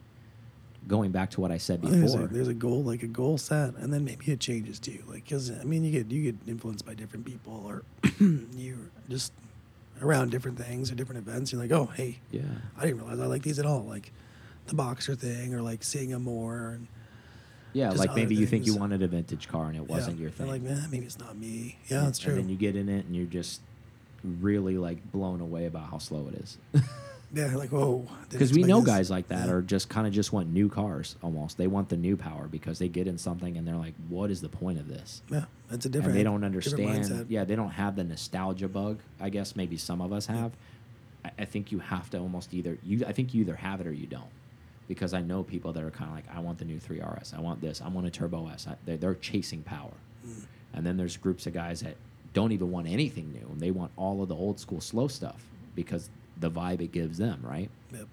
A: going back to what I said
B: think There's a,
A: before.
B: there's a goal, like a goal set, and then maybe it changes too. Like, cause I mean, you get you get influenced by different people, or [clears throat] you're just around different things or different events. You're like, oh, hey,
A: Yeah.
B: I didn't realize I like these at all. Like the boxer thing, or like seeing them more. And,
A: Yeah, like maybe you think you wanted a vintage car and it wasn't
B: yeah,
A: your
B: and
A: thing.
B: like, man, maybe it's not me. Yeah, that's true.
A: And then you get in it and you're just really like blown away about how slow it is. [laughs]
B: yeah, like whoa.
A: Because we know
B: this.
A: guys like that
B: Yeah.
A: are just kind of just want new cars almost. They want the new power because they get in something and they're like, what is the point of this?
B: Yeah, that's a different.
A: and they don't understand. Yeah, they don't have the nostalgia bug. I guess maybe some of us have. I, I think you have to almost either you. I think you either have it or you don't. Because I know people that are kind of like, I want the new 3RS. I want this. I want a Turbo S. I, they're, they're chasing power.
B: Mm.
A: And then there's groups of guys that don't even want anything new. And they want all of the old school slow stuff because the vibe it gives them, right?
B: Yep.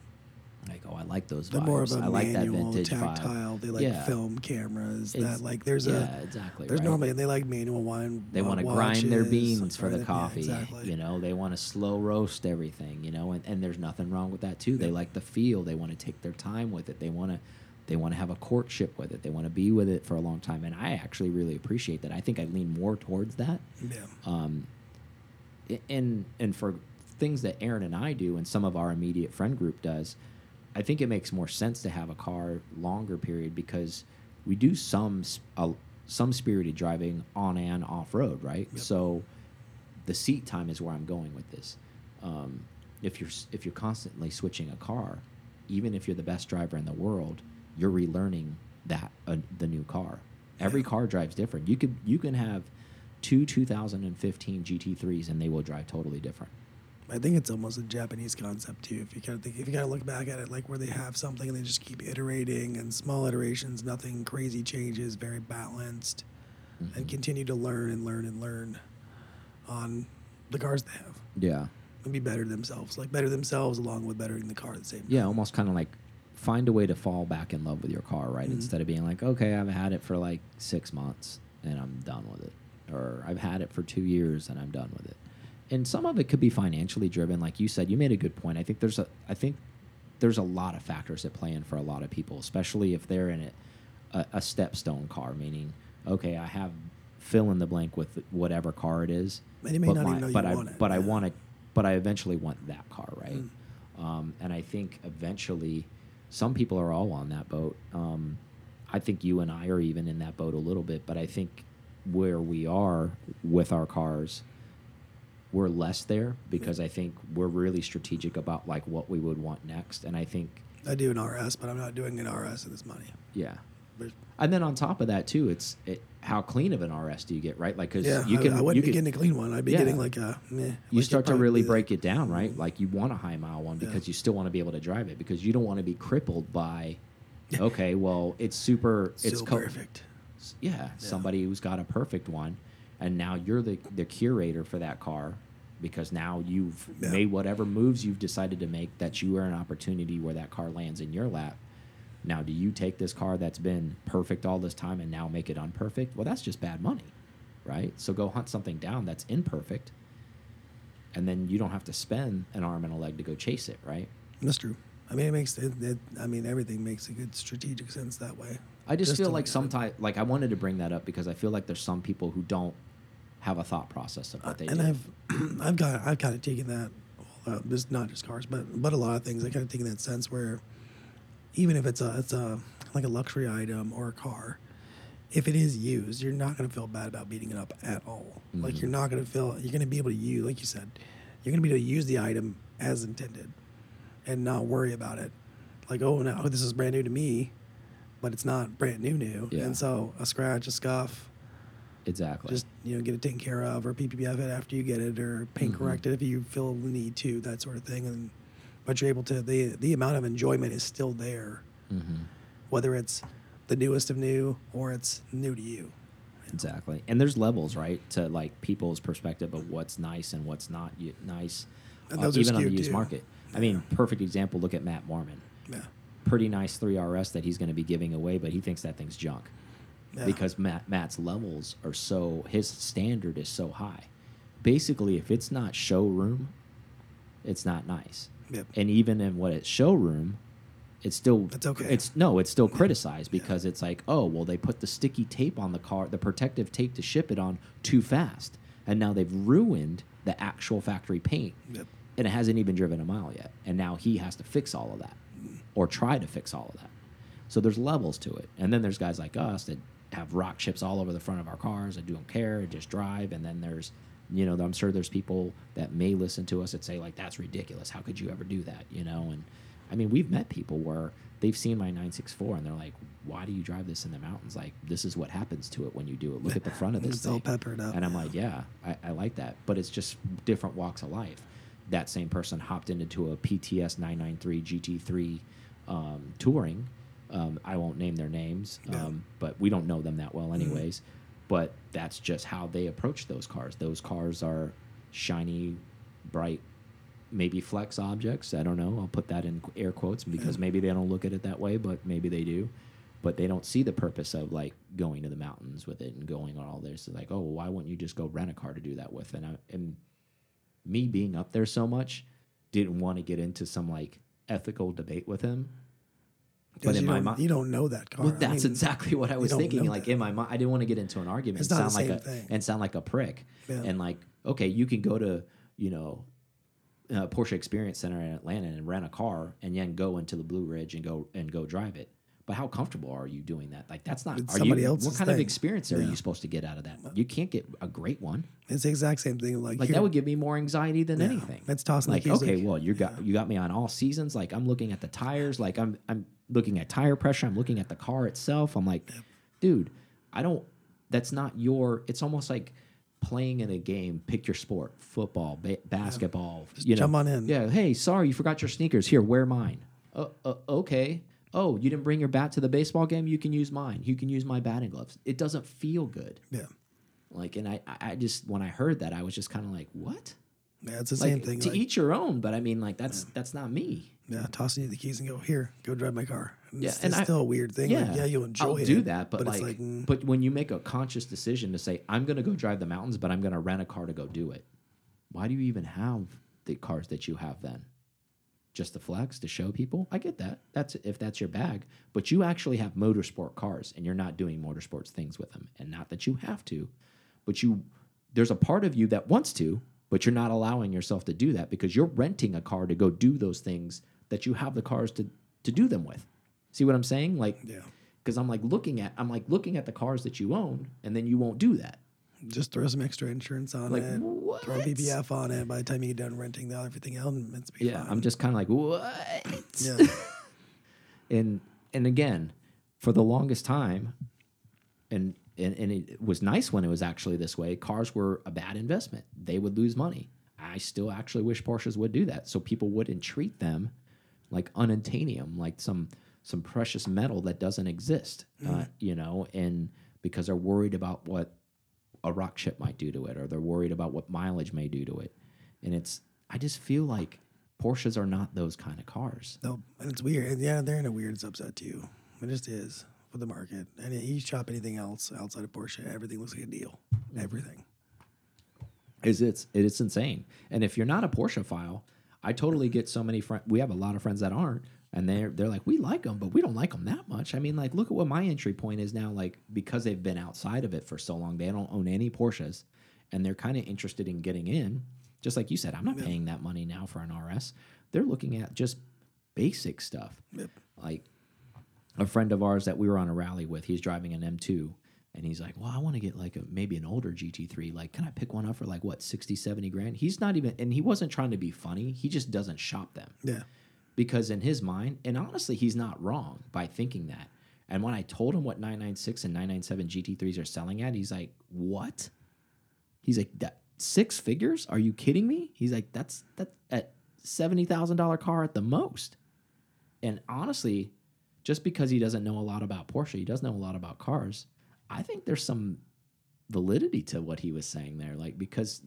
A: Like, oh, I like those
B: They're
A: vibes.
B: more of a
A: I like that
B: manual,
A: vintage
B: tactile.
A: vibe.
B: They like
A: Yeah.
B: film cameras.
A: It's-
B: that like there's
A: yeah,
B: a
A: exactly.
B: there's
A: right.
B: normally they like manual wine.
A: They
B: uh,
A: want to grind their beans for the
B: yeah,
A: coffee.
B: exactly.
A: You know, they want to slow roast everything. You know, and, and there's nothing wrong with that too. They like the feel. They want to take their time with it. They want to they want to have a courtship with it. They want to be with it for a long time. And I actually really appreciate that. I think I lean more towards that.
B: Yeah.
A: Um, and and for things that Aaron and I do, and some of our immediate friend group does, I think it makes more sense to have a car longer period because we do some uh, some spirited driving on and off road, right?
B: Yep.
A: So the seat time is where I'm going with this. Um, if you're if you're constantly switching a car, even if you're the best driver in the world, you're relearning that uh, the new car. Every
B: Yeah.
A: car drives different. You could you can have two 2015 GT3s and they will drive totally different.
B: I think it's almost a Japanese concept too. If you kind of think, if you kind of look back at it, like where they have something and they just keep iterating and small iterations, nothing crazy changes, very balanced,
A: Mm-hmm.
B: and continue to learn and learn and learn on the cars they have
A: Yeah,
B: and be better themselves, like better themselves along with bettering the car at the same time.
A: yeah, almost kind of like find a way to fall back in love with your car, right?
B: Mhm.
A: Instead of being like, okay, I've had it for like six months and I'm done with it, or I've had it for two years and I'm done with it. And some of it could be financially driven, like you said. You made a good point. I think there's a, I think there's a lot of factors that play in for a lot of people, especially if they're in a, a, a stepstone car, meaning, okay, I have fill in the blank with whatever car it is,
B: And
A: but
B: not
A: my-
B: even know you
A: but I,
B: want
A: but I want it, but I eventually want that car, right?
B: Mm.
A: Um, and I think eventually, some people are all on that boat. Um, I think you and I are even in that boat a little bit, but I think where we are with our cars, we're less there because I think we're really strategic about like what we would want next, and I think
B: I do an RS, but I'm not doing an RS with this money.
A: yeah.
B: But
A: And then on top of that too, it's it, how clean of an RS do you get, right? Like because
B: yeah,
A: you
B: I-
A: can
B: I,
A: you
B: wouldn't be
A: can,
B: getting a clean one. I'd be
A: Yeah.
B: getting like a meh.
A: you start to really break it down, right? Like you want a high mile one
B: Yeah.
A: because you still want to be able to drive it because you don't want to be crippled by. [laughs] Okay, well, it's super. It's co-
B: perfect.
A: yeah, somebody who's got a perfect one, and now you're the the curator for that car because now you've
B: Yeah.
A: made whatever moves you've decided to make that you are an opportunity where that car lands in your lap. Now, do you take this car that's been perfect all this time and now make it unperfect? Well, that's just bad money, right? So go hunt something down that's imperfect, and then you don't have to spend an arm and a leg to go chase it, right?
B: That's true. I mean, it makes it, it. I mean, everything makes a good strategic sense that way.
A: I just,
B: Just
A: feel like
B: look at it.
A: sometimes, like I wanted to bring that up because I feel like there's some people who don't have a thought process of what they
B: and
A: do.
B: I've [clears throat] I've got I've kind of taken that, uh, just not just cars, but but a lot of things. I kind of taken that sense where, even if it's a it's a like a luxury item or a car, if it is used, you're not going to feel bad about beating it up at all. Like
A: Mm-hmm.
B: you're not going to feel you're going to be able to use, like you said, you're going to be able to use the item as intended, and not worry about it. Like oh no, this is brand new to me, but it's not brand new new,
A: Yeah.
B: and so a scratch, a scuff
A: exactly.
B: just you know get it taken care of or PPF it after you get it or paint
A: Mm-hmm.
B: correct it if you feel the need to that sort of thing and but you're able to the the amount of enjoyment is still there
A: Mhm.
B: whether it's the newest of new or it's new to you
A: Exactly. And there's levels, right, to like people's perspective of what's nice and what's not nice,
B: And
A: uh, even on the used
B: too.
A: market. I mean, perfect example. Look at Matt Mormon.
B: yeah
A: Pretty nice 3RS that he's going to be giving away, but he thinks that thing's junk
B: Yeah.
A: because Matt Matt's levels are so his standard is so high. Basically, if it's not showroom, it's not nice.
B: Yep.
A: And even in what it's showroom, it's still
B: It's okay.
A: It's no, it's still criticized because it's like, oh, well, they put the sticky tape on the car, the protective tape to ship it on too fast, and now they've ruined the actual factory paint,
B: Yep.
A: and it hasn't even driven a mile yet, and now he has to fix all of that, mm. or try to fix all of that. So there's levels to it, and then there's guys like us that have rock chips all over the front of our cars I don't care, I just drive, and then there's you know, I'm sure there's people that may listen to us that say like, "That's ridiculous. How could you ever do that?" You know, and I mean, we've met people where they've seen my 964 and they're like, "Why do you drive this in the mountains? Like, this is what happens to it when you do it. Look at the front of this
B: It's all peppered up,
A: And I'm like, "Yeah, I, I like that." But it's just different walks of life. That same person hopped into a PTS 993 GT3 um, touring. Um, I won't name their names,
B: Yeah.
A: um, but we don't know them that well, anyways. But that's just how they approach those cars. Those cars are shiny, bright, maybe flex objects. I don't know. I'll put that in air quotes because maybe they don't look at it that way, but maybe they do. But they don't see the purpose of like going to the mountains with it and going on all this. It's like, oh, why wouldn't you just go rent a car to do that with? And I, and me being up there so much, didn't want to get into some like ethical debate with him. But in my mind,
B: you don't know that car
A: well,
B: I
A: that's
B: mean,
A: exactly what I was thinking. Like
B: that.
A: in my mind, I didn't want to get into an argument
B: It's
A: and sound like a
B: thing.
A: and sound like a prick.
B: Yeah.
A: And like, okay, you can go to you know uh, Porsche Experience Center in Atlanta and rent a car, and then go into the Blue Ridge and go and go drive it. But how comfortable are you doing that? Like, that's not.
B: It's somebody
A: you,
B: else's
A: What kind of
B: thing.
A: experience are
B: Yeah.
A: you supposed to get out of that? You can't get a great one.
B: it's the exact same thing like,
A: Like that would give me more anxiety than
B: Yeah.
A: anything.
B: That's tossing the
A: like okay,
B: like-
A: well you got you got me on all seasons. Like I'm looking at the tires. Like I'm I'm looking at tire pressure. I'm looking at the car itself. I'm like, dude, I don't. That's not your. It's almost like playing in a game. Pick your sport: football, ba basketball. you know,
B: jump on in.
A: Yeah. Hey, sorry, you forgot your sneakers. Here, wear mine. Uh, uh, okay. Oh, you didn't bring your bat to the baseball game. You can use mine. You can use my batting gloves. It doesn't feel good.
B: yeah
A: Like, and I, I just when I heard that, I was just kind of like, what?
B: yeah it's the
A: like,
B: same thing
A: To
B: like,
A: each your own, but I mean, like that's that's not me.
B: yeah tossing you the keys and go here go drive my car and
A: Yeah,
B: it's,
A: and
B: it's
A: I-
B: still a weird thing
A: Yeah,
B: like, yeah you'll enjoy it.
A: I'll
B: it
A: do that, but,
B: it's
A: like,
B: like mm,
A: but when you make a conscious decision to say, I'm going to go drive the mountains, but I'm going to rent a car to go do it. Why do you even have the cars that you have then? Just to flex to show people? I get that. That's if that's your bag, but you actually have motorsport cars, and you're not doing motorsports things with them, and not that you have to, but you there's a part of you that wants to, but you're not allowing yourself to do that because you're renting a car to go do those things that you have the cars to to do them with. See what I'm saying? Like
B: yeah
A: because I'm like looking at I'm like looking at the cars that you own, and then you won't do that.
B: Just throw some extra insurance on
A: Like
B: it.
A: what?
B: Throw PPF on it. By the time you get done renting the everything else, it's be
A: Yeah,
B: fine.
A: I'm just kind of like what?
B: Yeah. [laughs]
A: and and again, for the longest time, and and, and it was nice when it was actually this way. Cars were a bad investment; they would lose money. I still actually wish Porsches would do that, so people wouldn't treat them like unobtainium, like some some precious metal that doesn't exist. Uh, you know, and because they're worried about what a rock chip might do to it, or they're worried about what mileage may do to it, and it's. I just feel like Porsches are not those kind of cars.
B: No, and it's weird. And yeah, they're in a weird subset too. It just is for the market. And you shop anything else outside of Porsche, everything looks like a deal. Everything.
A: is it's it's insane. And if you're not a Porsche phile, I totally get so many friends. We have a lot of friends that aren't, and they're they're like, we like them, but we don't like them that much. I mean, like, look at what my entry point is now. Like, because they've been outside of it for so long, they don't own any Porsches, and they're kind of interested in getting in. Just like you said, I'm not paying that money now for an RS. They're looking at just basic stuff.
B: Yep.
A: Like a friend of ours that we were on a rally with, he's driving an M2 and he's like, "Well, I want to get like a maybe an older GT3. Like, can I pick one up for like what 60, 70 grand?" He's not even and he wasn't trying to be funny. He just doesn't shop them
B: Yeah.
A: Because in his mind, and honestly, he's not wrong by thinking that. And when I told him what 996 and 997 GT3s are selling at, he's like, "What?" He's like, "That six figures? Are you kidding me?" He's like, "That's that's at seventy thousand dollar car at the most." And honestly, just because he doesn't know a lot about Porsche, he does know a lot about cars. I think there's some validity to what he was saying there, like because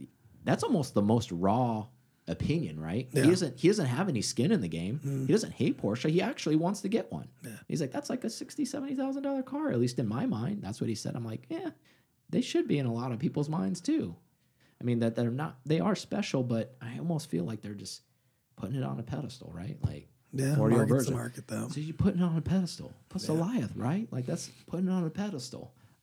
A: that's almost the most raw opinion, right?
B: Yeah.
A: He doesn't he doesn't have any skin in the game. Mm-hmm. He doesn't hate Porsche. He actually wants to get one.
B: Yeah.
A: He's like, that's like a sixty, seventy thousand dollar car, at least in my mind. That's what he said. I'm like, yeah, they should be in a lot of people's minds too. I mean that they're not they are special, but I almost feel like they're just putting it on a pedestal, right? Like
B: Yeah.
A: 40
B: market's the market though.
A: so you're putting it on a pedestal. Plus Goliath, right? Like that's putting it on a pedestal. [laughs]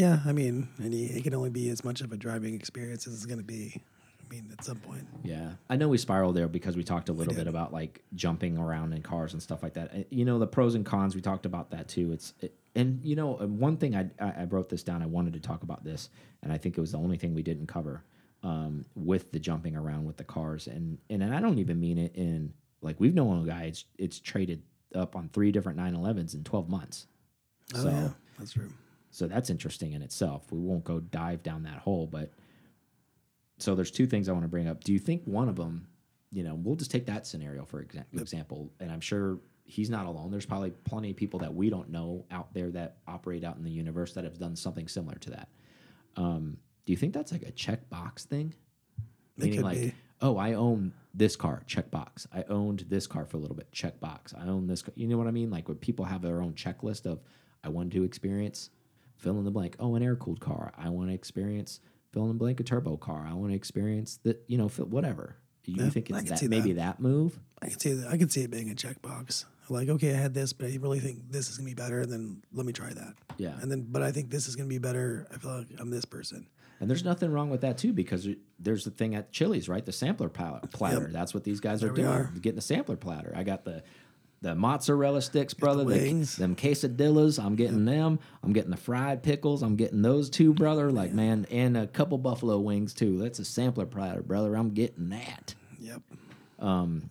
B: Yeah, I mean, and he, it can only be as much of a driving experience as it's going to be. I mean, at some point.
A: Yeah, I know we spiraled there because we talked a little bit about like jumping around in cars and stuff like that. You know, the pros and cons. We talked about that too. It's it, and you know, uh, one thing I, I wrote this down. I wanted to talk about this, and I think it was the only thing we didn't cover um, with the jumping around with the cars. And and I don't even mean it in like we've known a guy. It's it's traded up on three different 911s in 12 months.
B: Oh,
A: So-
B: yeah, that's true.
A: So that's interesting in itself. We won't go dive down that hole, but so there's two things I want to bring up. Do you think one of them, you know, we'll just take that scenario for exa example, and I'm sure he's not alone. There's probably plenty of people that we don't know out there that operate out in the universe that have done something similar to that. Um, do you think that's like a checkbox thing?
B: It
A: Meaning like,
B: be.
A: oh, I own this car, checkbox. I owned this car for a little bit, checkbox. I own this. Car. You know what I mean? Like when people have their own checklist of, I want to experience fill in the blank. Oh, an air cooled car. I want to experience fill in the blank a turbo car. I want to experience that. You know, fill, whatever. You
B: Yeah,
A: think it's that maybe
B: that.
A: that move?
B: I can see that. I can see it being a checkbox. Like, okay, I had this, but I really think this is gonna be better. Then let me try that.
A: Yeah.
B: And then, but I think this is gonna be better. I feel like I'm this person.
A: And there's nothing wrong with that too, because there's the thing at Chili's, right? The sampler platter. That's what these guys
B: There
A: are doing.
B: are.
A: Getting the sampler platter. I got the the mozzarella sticks, brother. The
B: wings.
A: them quesadillas. I'm getting them. I'm getting the fried pickles. I'm getting those two, brother. Like man, and a couple buffalo wings too. That's a sampler platter, brother. I'm getting that.
B: Yep. Um,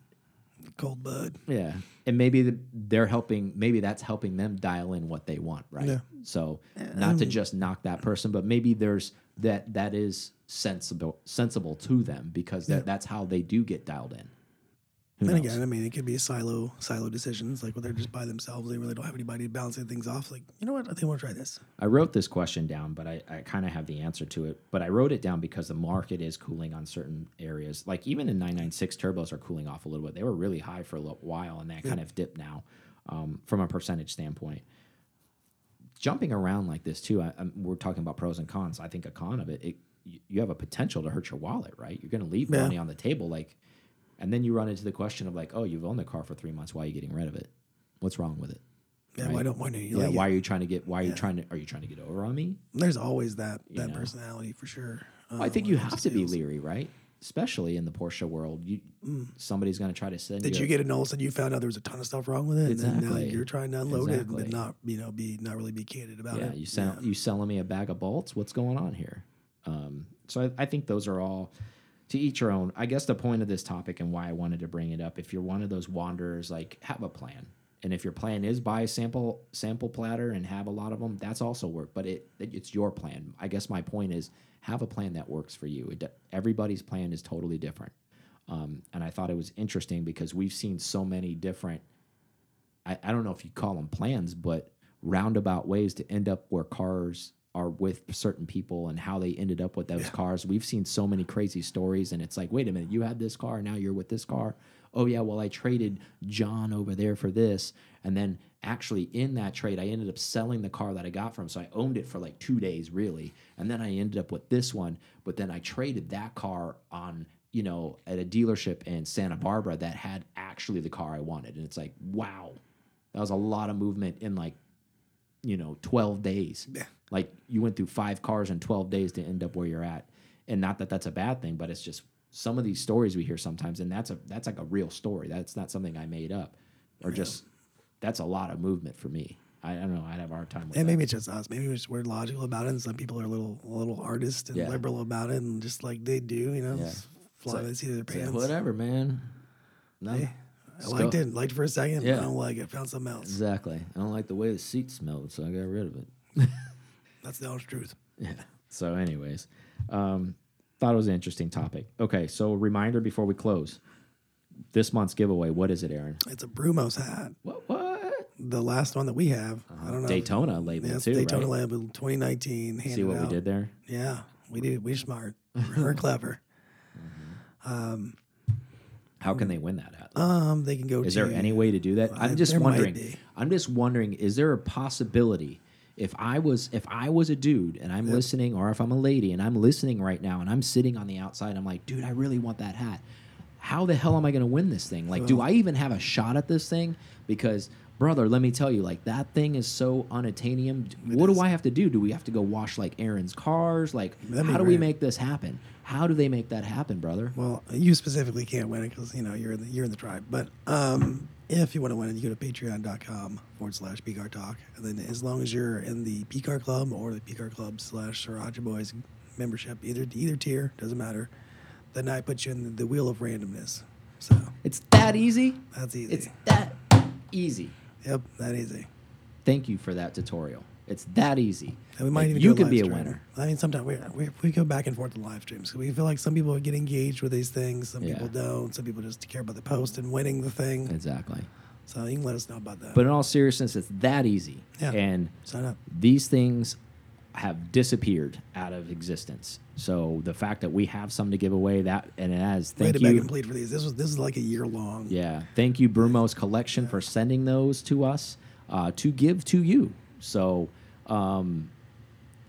B: cold bud.
A: Yeah, and maybe the, they're helping. Maybe that's helping them dial in what they want, right?
B: Yeah.
A: So not to just knock that person, but maybe there's that that is sensible sensible to them because that, that's how they do get dialed in. Who
B: And
A: knows?
B: again, I mean, it could be silo silo decisions, like where they're just by themselves. They really don't have anybody bouncing things off. Like, you know what? I think to try this.
A: I wrote this question down, but I, I kind of have the answer to it. But I wrote it down because the market is cooling on certain areas. Like even in 996 turbos are cooling off a little bit. They were really high for a little while, and they kind of dipped now um, from a percentage standpoint. Jumping around like this too, I, we're talking about pros and cons. I think a con of it, it you- you have a potential to hurt your wallet, right? You're going to leave
B: Yeah.
A: money on the table, like, and then you run into the question of like, oh, you've owned the car for three months. Why are you getting rid of it? What's wrong with it?
B: Yeah,
A: Right.
B: why don't why don't you
A: Yeah,
B: like
A: why
B: it?
A: are you trying to get? Why are you trying to? Are you trying to get over on me?
B: There's always that that
A: know.
B: personality for sure.
A: Well, I
B: um,
A: think you have to be leery, right? especially in the Porsche world, you somebody's going to try to send
B: Mm. Did
A: you.
B: you get a notice and you found out there was a ton of stuff wrong with it? And then now
A: Exactly.
B: you're trying to unload it
A: Exactly.
B: and not, you know, be not really be candid about
A: yeah,
B: it.
A: you sell you selling me a bag of bolts? What's going on here? Um, so I, I think those are all to each your own. I guess the point of this topic and why I wanted to bring it up, if you're one of those wanderers, like have a plan. And if your plan is buy a sample sample platter and have a lot of them, that's also work. But it, it it's your plan. I guess my point is have a plan that works for you. It, everybody's plan is totally different. Um, and I thought it was interesting because we've seen so many different I, I don't know if you call them plans, but roundabout ways to end up where cars are with certain people and how they ended up with those cars. We've seen so many crazy stories, and it's like, wait a minute, you had this car, now you're with this car. Oh yeah, well I traded John over there for this, and then actually in that trade, I ended up selling the car that I got from. So I owned it for like two days, really, and then I ended up with this one. But then I traded that car on you know at a dealership in Santa Barbara that had actually the car I wanted, and it's like, wow, that was a lot of movement in like, you know, 12 days.
B: Yeah.
A: Like you went through five cars in 12 days to end up where you're at. And not that that's a bad thing, but it's just some of these stories we hear sometimes, and that's a that's like a real story. That's not something I made up, or just that's a lot of movement for me. I, I don't know. I'd have a hard time with
B: And
A: that.
B: maybe it's just us. Maybe we're, just, we're logical about it, and some people are a little, a little artist and
A: Yeah.
B: liberal about it, and just like they do, you know,
A: Yeah.
B: fly by the seat of their
A: like,
B: pants.
A: whatever, man. No,
B: Hey, I liked it, liked it for a second.
A: Yeah.
B: I don't like it. Found something else.
A: Exactly. I don't like the way the seat smelled, so I got rid of it. [laughs]
B: That's the honest truth.
A: Yeah. So, anyways, um, thought it was an interesting topic. Okay, so reminder before we close. This month's giveaway. What is it, Aaron?
B: It's a Brumos hat.
A: What? What?
B: The last one that we have. I uh-huh. don't know.
A: Daytona label
B: Yeah,
A: too,
B: Daytona
A: right?
B: label 2019.
A: See what
B: out.
A: we did there?
B: Yeah, we did. We're smart. [laughs] We're clever. Mm-hmm.
A: Um, How can they win that hat?
B: Um, they can go.
A: Is
B: to,
A: there any way to do that? I'm just wondering. I'm just wondering. Is there a possibility if I was if I was a dude and I'm listening, or if I'm a lady and I'm listening right now and I'm sitting on the outside, I'm like, dude, I really want that hat. How the hell am I going to win this thing? Like, do I even have a shot at this thing? Because, brother, let me tell you, like that thing is so unattainium. What do I have to do? Do we have to go wash like Aaron's cars? Like,
B: That'd
A: how do we make this happen? How do they make that happen, brother?
B: Well, you specifically can't win it because you know you're in the, you're in the tribe. But um, if you want to win it, you go to patreon.com forward slash PCAR Talk, and then as long as you're in the PCAR Club or the PCAR Club slash Sriracha Boys membership, either either tier doesn't matter. Then I put you in the, wheel of randomness. So
A: It's that easy.
B: that's easy.
A: It's that easy.
B: yep, that easy.
A: Thank you for that tutorial. It's that easy.
B: And we might
A: Like,
B: even
A: you
B: live
A: be a winner.
B: I mean, sometimes we, we we go back and forth in live streams. We feel like some people get engaged with these things, some
A: Yeah.
B: people don't. Some people just care about the post and winning the thing.
A: Exactly.
B: So you can let us know about that.
A: But in all seriousness, it's that easy.
B: Yeah.
A: And
B: sign up.
A: these things have disappeared out of existence. So the fact that we have some to give away, that and it has
B: We had
A: thank
B: to beg
A: you.
B: and plead for these. This was this is like a year long.
A: Yeah. Thank you, Brumos Collection, for sending those to us uh, to give to you. So um,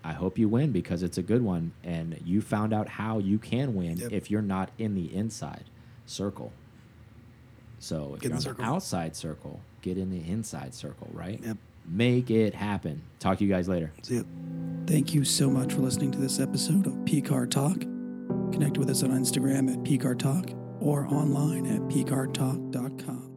A: I hope you win because it's a good one. And you found out how you can win
B: Yep.
A: if you're not in the inside circle. So if
B: Get
A: you're on the
B: circle.
A: outside circle, get in the inside circle, right?
B: Yep.
A: Make it happen. Talk to you guys later.
B: See ya.
C: Thank you so much for listening to this episode of PCAR Talk. Connect with us on Instagram at PCAR Talk or online at PCARTalk.com.